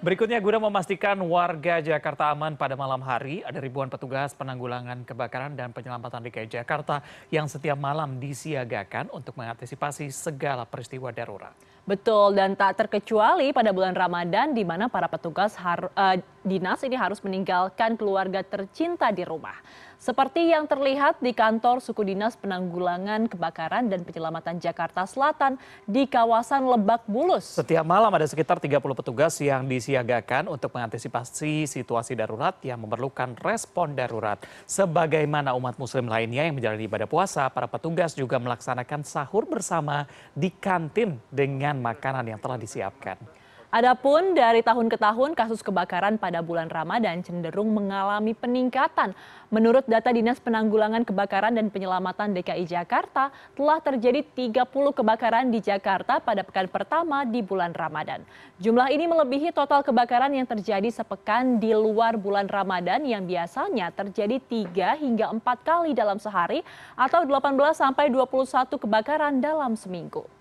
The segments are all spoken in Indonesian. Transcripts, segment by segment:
Berikutnya guna memastikan warga Jakarta aman pada malam hari, ada ribuan petugas penanggulangan kebakaran dan penyelamatan DKI Jakarta yang setiap malam disiagakan untuk mengantisipasi segala peristiwa darurat. Betul, dan tak terkecuali pada bulan Ramadan di mana para petugas har, uh, dinas ini harus meninggalkan keluarga tercinta di rumah. Seperti yang terlihat di kantor suku dinas penanggulangan kebakaran dan penyelamatan Jakarta Selatan di kawasan Lebak Bulus. Setiap malam ada sekitar 30 petugas yang disiagakan untuk mengantisipasi situasi darurat yang memerlukan respon darurat. Sebagaimana umat muslim lainnya yang menjalani ibadah puasa, para petugas juga melaksanakan sahur bersama di kantin dengan makanan yang telah disiapkan. Adapun dari tahun ke tahun kasus kebakaran pada bulan Ramadan cenderung mengalami peningkatan. Menurut data Dinas Penanggulangan Kebakaran dan Penyelamatan DKI Jakarta, telah terjadi 30 kebakaran di Jakarta pada pekan pertama di bulan Ramadan. Jumlah ini melebihi total kebakaran yang terjadi sepekan di luar bulan Ramadan yang biasanya terjadi 3 hingga 4 kali dalam sehari atau 18 sampai 21 kebakaran dalam seminggu.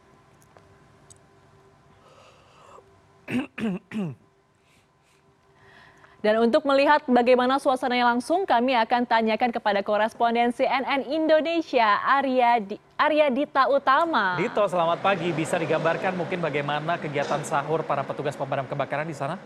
Dan untuk melihat bagaimana suasananya langsung, kami akan tanyakan kepada korespondensi CNN Indonesia, Arya, Di, Arya Dita Utama. Dito, selamat pagi. Bisa digambarkan mungkin bagaimana kegiatan sahur para petugas pemadam kebakaran di sana?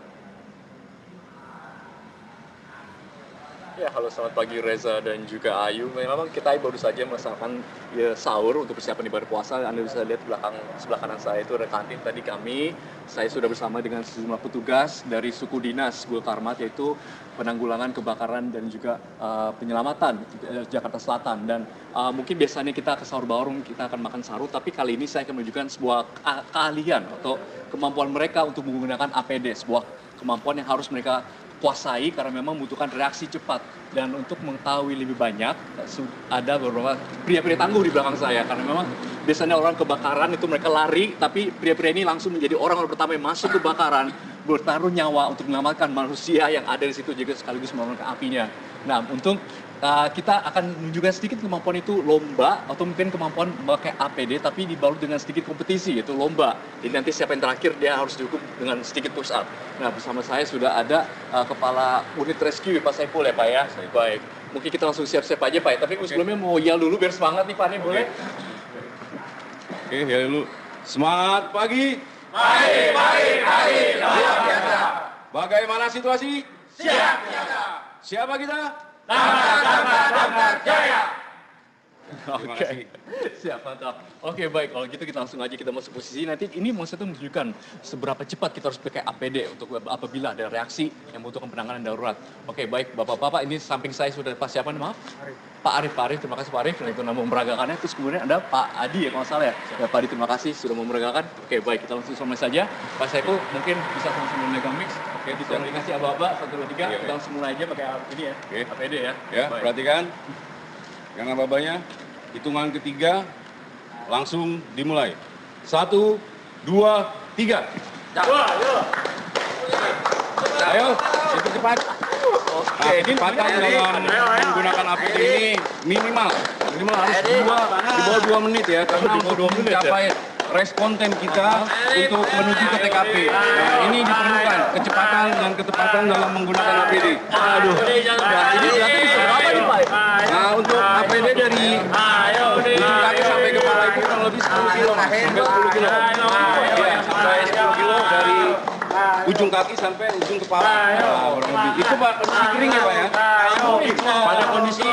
Ya, halo selamat pagi Reza dan juga Ayu. Memang kita baru saja melaksanakan ya, sahur untuk persiapan ibadah puasa. Anda bisa lihat belakang sebelah kanan saya itu ada kantin tadi kami. Saya sudah bersama dengan sejumlah petugas dari suku dinas Karmat yaitu penanggulangan kebakaran dan juga uh, penyelamatan Jakarta Selatan. Dan uh, mungkin biasanya kita ke sahur bareng kita akan makan sahur, tapi kali ini saya akan menunjukkan sebuah keahlian atau kemampuan mereka untuk menggunakan APD, sebuah kemampuan yang harus mereka kuasai karena memang membutuhkan reaksi cepat dan untuk mengetahui lebih banyak ada beberapa pria-pria tangguh di belakang saya karena memang biasanya orang kebakaran itu mereka lari tapi pria-pria ini langsung menjadi orang orang pertama yang masuk kebakaran bertaruh nyawa untuk menyelamatkan manusia yang ada di situ juga sekaligus menyelamatkan apinya. Nah, untuk uh, kita akan menunjukkan sedikit kemampuan itu lomba atau mungkin kemampuan memakai APD tapi dibalut dengan sedikit kompetisi yaitu lomba. Jadi nanti siapa yang terakhir dia harus dihukum dengan sedikit push up. Nah, bersama saya sudah ada uh, kepala unit rescue Pak Saiful ya Pak ya. Baik. Mungkin kita langsung siap-siap aja Pak ya. Tapi okay. sebelumnya mau yel dulu biar semangat nih Pak nih boleh? Oke, okay, yel dulu. Semangat pagi. Mari, mari, mari, luar biasa. Bagaimana situasi? Siap, siap. Siapa kita? Jaya. Oke, siap mantap. Oke baik, kalau gitu kita langsung aja kita masuk posisi. Nanti ini maksudnya menunjukkan seberapa cepat kita harus pakai APD untuk apabila ada reaksi yang membutuhkan penanganan darurat. Oke baik, bapak-bapak ini samping saya sudah pas siapa maaf? Pak Arif, Pak Arif, terima kasih Pak Arif itu nama meragakannya. Terus kemudian ada Pak Adi ya kalau salah ya. Ya Pak Adi terima kasih sudah mau meragakan. Oke baik, kita langsung sama saja. Pak Saiful mungkin bisa langsung memegang mix. Oke, bisa dikasih abah-abah satu dua tiga. Kita langsung mulai aja pakai ini ya. Oke. APD ya. Ya, baik. perhatikan. Yang apa-apanya, hitungan ketiga langsung dimulai. Satu, dua, tiga. Ayo. Ayo, itu cepat. Oke, nah, kecepatan dalam menggunakan APD ini minimal, minimal harus dua, di bawah dua menit ya, karena untuk mencapai responden kita untuk menuju ke TKP. Nah, ini diperlukan kecepatan dan ketepatan dalam menggunakan APD. Aduh, ujung kaki sampai ujung kepala. Nah. Itu Pak kondisi kering ya Pak ya? Pada kondisi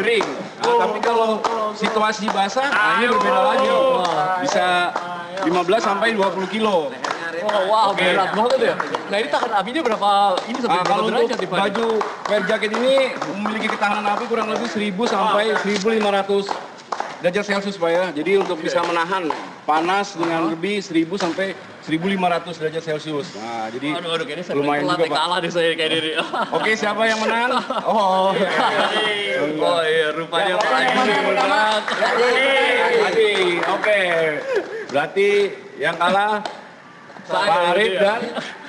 kering. Nah, tapi kalau situasi basah, nah ini berbeda lagi. Bisa 15 sampai 20 kilo. Oh, wow, okay. berat banget ya. Nah, ini tahan apinya berapa ini sampai nah, berapa derajat nih, Baju wear jacket ini memiliki ketahanan api kurang lebih 1000 sampai 1500 derajat Celcius Pak ya. Jadi untuk bisa menahan panas dengan lebih 1000 sampai 1500 derajat Celcius. Nah, jadi aduh, aduh, kayaknya lumayan juga Pak. kalah deh saya kayak ini. Oke, siapa yang menang? Oh. oh iya, rupanya Pak Adi menang. Adi, oke. Berarti yang kalah Pak Arif dan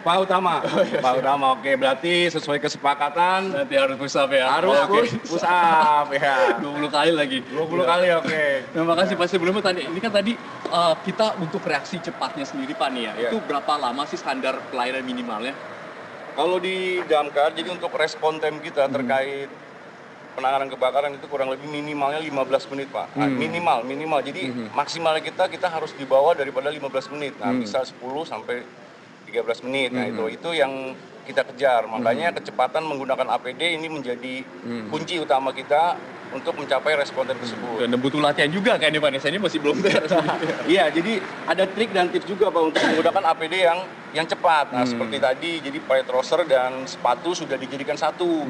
Pak Utama. Oh, iya, Pak Utama, oke. Berarti sesuai kesepakatan. Nanti harus push up ya. Harus oh, okay. push up ya. 20 kali lagi. 20 kali, oke. Okay. Terima kasih Pak sebelumnya tadi. Ini kan tadi eh, kita untuk reaksi cepatnya sendiri Pak nih ya, Iya. itu berapa lama sih standar pelayanan minimalnya? Kalau di damkar, jadi untuk respon time kita Hmm. terkait penanganan kebakaran itu kurang lebih minimalnya 15 menit Pak. Nah, Hmm. Minimal, minimal. Jadi maksimal kita kita harus di bawah daripada 15 menit. Nah, Hmm. bisa 10 sampai 13 menit. Nah, itu itu yang kita kejar. Makanya kecepatan menggunakan APD ini menjadi kunci utama kita untuk mencapai respon time tersebut. Dan butuh latihan juga kayaknya Pak, nih. saya ini masih belum beres. Iya, jadi ada trik dan tips juga Pak untuk menggunakan APD yang yang cepat. Nah, Hmm. seperti tadi, jadi pakai trouser dan sepatu sudah dijadikan satu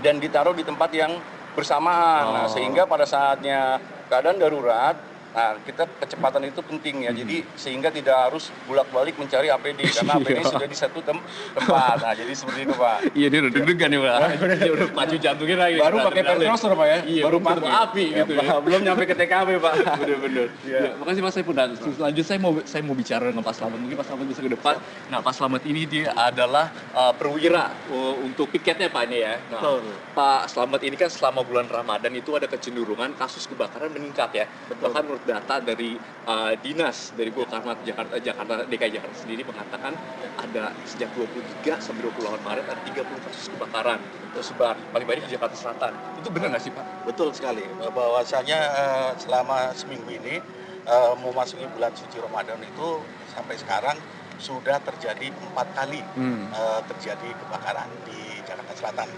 dan ditaruh di tempat yang bersamaan. Nah, Hmm. Oh. sehingga pada saatnya keadaan darurat, nah kita kecepatan itu penting ya. Jadi sehingga tidak harus bolak-balik mencari APD karena APD Hmm. Iya. sudah di satu tem- tempat. Nah, jadi seperti itu Pak. Iya dia udah deg-degan nih Pak. Dia udah pacu jantungnya lagi. Baru pakai pair trouser Pak ya? Iya, baru pakai. api Ya, gitu ya. Pak, Belum nyampe ke TKP Pak. Bener-bener. Ya. makasih Mas Saiful. Dan selanjutnya saya mau saya mau bicara dengan Pak Slamet. Mungkin Pak Slamet bisa ke depan. Nah, Pak Slamet ini dia adalah uh, perwira uh, untuk piketnya Pak ini ya. Nah, Betul. Pak Slamet ini kan selama bulan Ramadan itu ada kecenderungan kasus kebakaran meningkat ya. Bahkan menurut data dari uh, dinas dari Gulkarmat Jakarta Jakarta DKI Jakarta sendiri mengatakan ada sejak 23 sampai 28 Maret ada 30 kasus kebakaran tersebar paling banyak di Jakarta Selatan. Itu benar nggak sih Pak? Betul sekali, bahwasanya eh, selama seminggu ini eh, memasuki bulan suci Ramadan itu sampai sekarang sudah terjadi empat kali eh, terjadi kebakaran di Jakarta Selatan.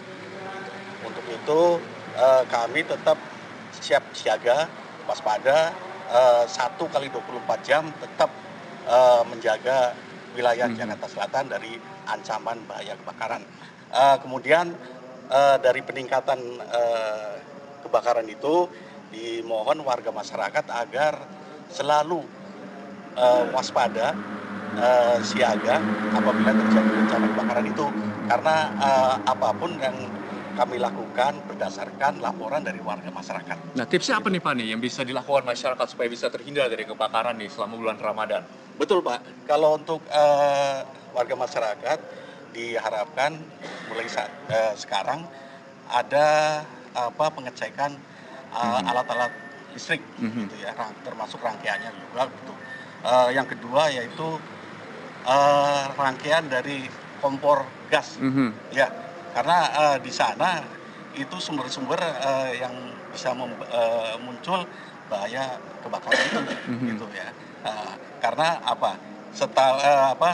Untuk itu eh, kami tetap siap siaga, waspada, satu kali 24 jam tetap eh, menjaga wilayah Jakarta Selatan dari ancaman bahaya kebakaran. Eh, kemudian eh, dari peningkatan eh, kebakaran itu dimohon warga masyarakat agar selalu eh, waspada eh, siaga apabila terjadi bencana kebakaran itu karena eh, apa pun yang kami lakukan berdasarkan laporan dari warga masyarakat. Nah tipsnya apa nih Pak nih yang bisa dilakukan masyarakat supaya bisa terhindar dari kebakaran nih selama bulan Ramadan? Betul Pak. Kalau untuk eh, warga masyarakat diharapkan mulai saat eh, sekarang ada apa pengecekan eh, alat-alat listrik gitu ya, rang- termasuk rangkaiannya juga gitu. Eh, yang kedua yaitu eh, rangkaian dari kompor gas. Ya, karena eh, di sana itu sumber-sumber eh, yang bisa mem- eh, muncul bahaya kebakaran itu, gitu ya. Eh, karena apa? Seta, eh, apa?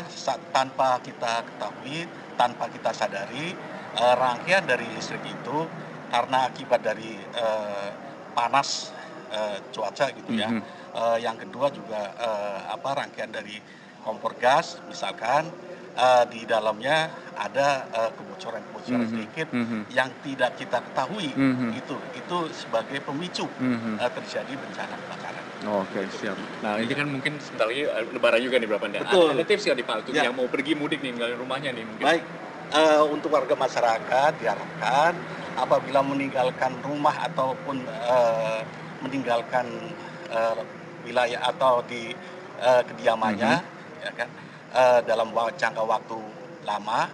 tanpa kita ketahui, tanpa kita sadari, eh, rangkaian dari listrik itu karena akibat dari eh, panas eh, cuaca gitu ya. Eh, yang kedua juga eh, apa? Rangkaian dari kompor gas, misalkan eh, di dalamnya ada eh, kebocoran-kebocoran sedikit yang tidak kita ketahui itu itu sebagai pemicu eh, terjadi bencana kebakaran. Oke siap. Nah ini kan mungkin sebentar lagi lebaran juga nih berapa nih? Betul. Ada, ada tips nggak nih Pak untuk Ya. yang mau pergi mudik nih ninggalin rumahnya nih mungkin? Baik, eh, untuk warga masyarakat diharapkan apabila meninggalkan rumah ataupun eh, meninggalkan eh, wilayah atau di eh, kediamannya, ya kan, eh, dalam jangka waktu lama,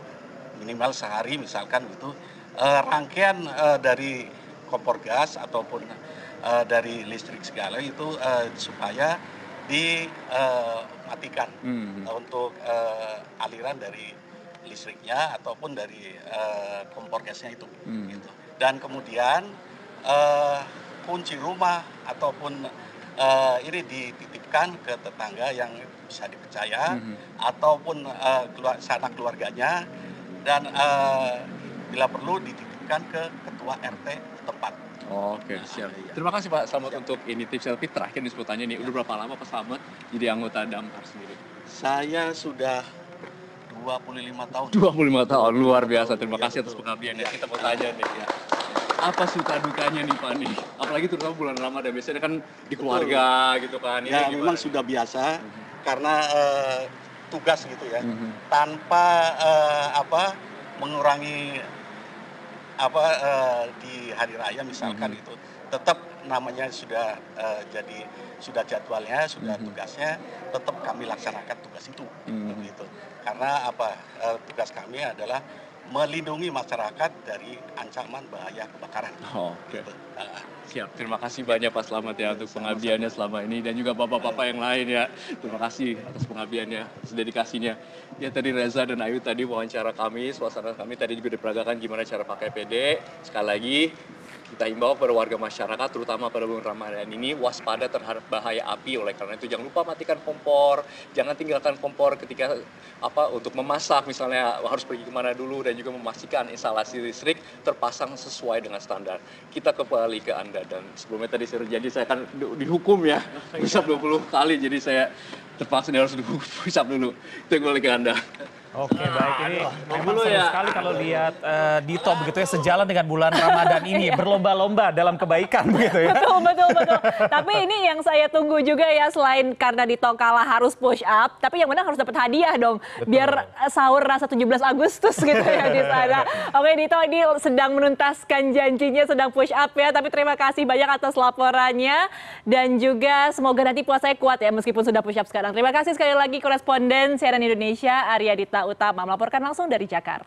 minimal sehari misalkan gitu, eh, rangkaian eh, dari kompor gas ataupun eh, dari listrik segala itu eh, supaya dimatikan untuk eh, aliran dari listriknya ataupun dari eh, kompor gasnya itu. gitu. Dan kemudian eh, kunci rumah ataupun eh, ini dititipkan ke tetangga yang bisa dipercaya ataupun eh, keluar, sanak keluarganya dan eh, bila perlu dititipkan ke ketua RT tempat. Oke siap. Terima kasih Pak Slamet untuk ini tips selfie terakhir nih sebutannya nih. Udah berapa lama Pak Slamet jadi anggota Damkar sendiri? Saya sudah 25 tahun. 25 tahun luar biasa. Terima kasih atas pengabdiannya. Kita mau tanya nih. Ya. Apa suka dukanya nih Pak nih? Apalagi terutama bulan Ramadan biasanya kan di keluarga gitu kan. Ini Ya gimana? memang sudah biasa karena eh, tugas gitu ya. Mhm. Tanpa eh, apa mengurangi apa eh, di hari raya misalkan Mhm. itu tetap namanya sudah eh, jadi sudah jadwalnya, sudah Mhm. tugasnya tetap kami laksanakan tugas itu Mhm. begitu. Karena apa? eh, tugas kami adalah melindungi masyarakat dari ancaman bahaya kebakaran. Oke. Gitu. Nah, Siap, terima kasih banyak Pak Selamat ya untuk pengabdiannya selama ini dan juga bapak-bapak yang lain ya. Terima kasih atas pengabdiannya, atas dedikasinya. Ya tadi Reza dan Ayu tadi wawancara kami, suasana kami tadi juga diperagakan gimana cara pakai PD. Sekali lagi kita imbau pada warga masyarakat terutama pada bulan Ramadan ini waspada terhadap bahaya api. Oleh karena itu jangan lupa matikan kompor. Jangan tinggalkan kompor ketika apa untuk memasak. Misalnya harus pergi ke mana dulu dan juga memastikan instalasi listrik terpasang sesuai dengan standar. Kita kembali ke anda. Dan sebelumnya tadi saya jadi saya akan di- dihukum ya. Hisap 20 kali jadi saya terpaksa harus dihisap dulu. Itu kembali ke anda Oke baik ini memang dulu seru ya. sekali kalau lihat eh, Dito begitu ya sejalan dengan bulan Ramadan ini berlomba-lomba dalam kebaikan begitu ya. Betul, betul, betul. Tapi ini yang saya tunggu juga ya selain karena di kalah harus push up, tapi yang menang harus dapat hadiah dong. Biar eh, sahur rasa 17 Agustus gitu ya di sana. Oke Dito ini sedang menuntaskan janjinya sedang push up ya, tapi terima kasih banyak atas laporannya dan juga semoga nanti puasanya kuat ya meskipun sudah push up sekarang. Terima kasih sekali lagi koresponden CNN Indonesia Arya Dita Utama melaporkan langsung dari Jakarta.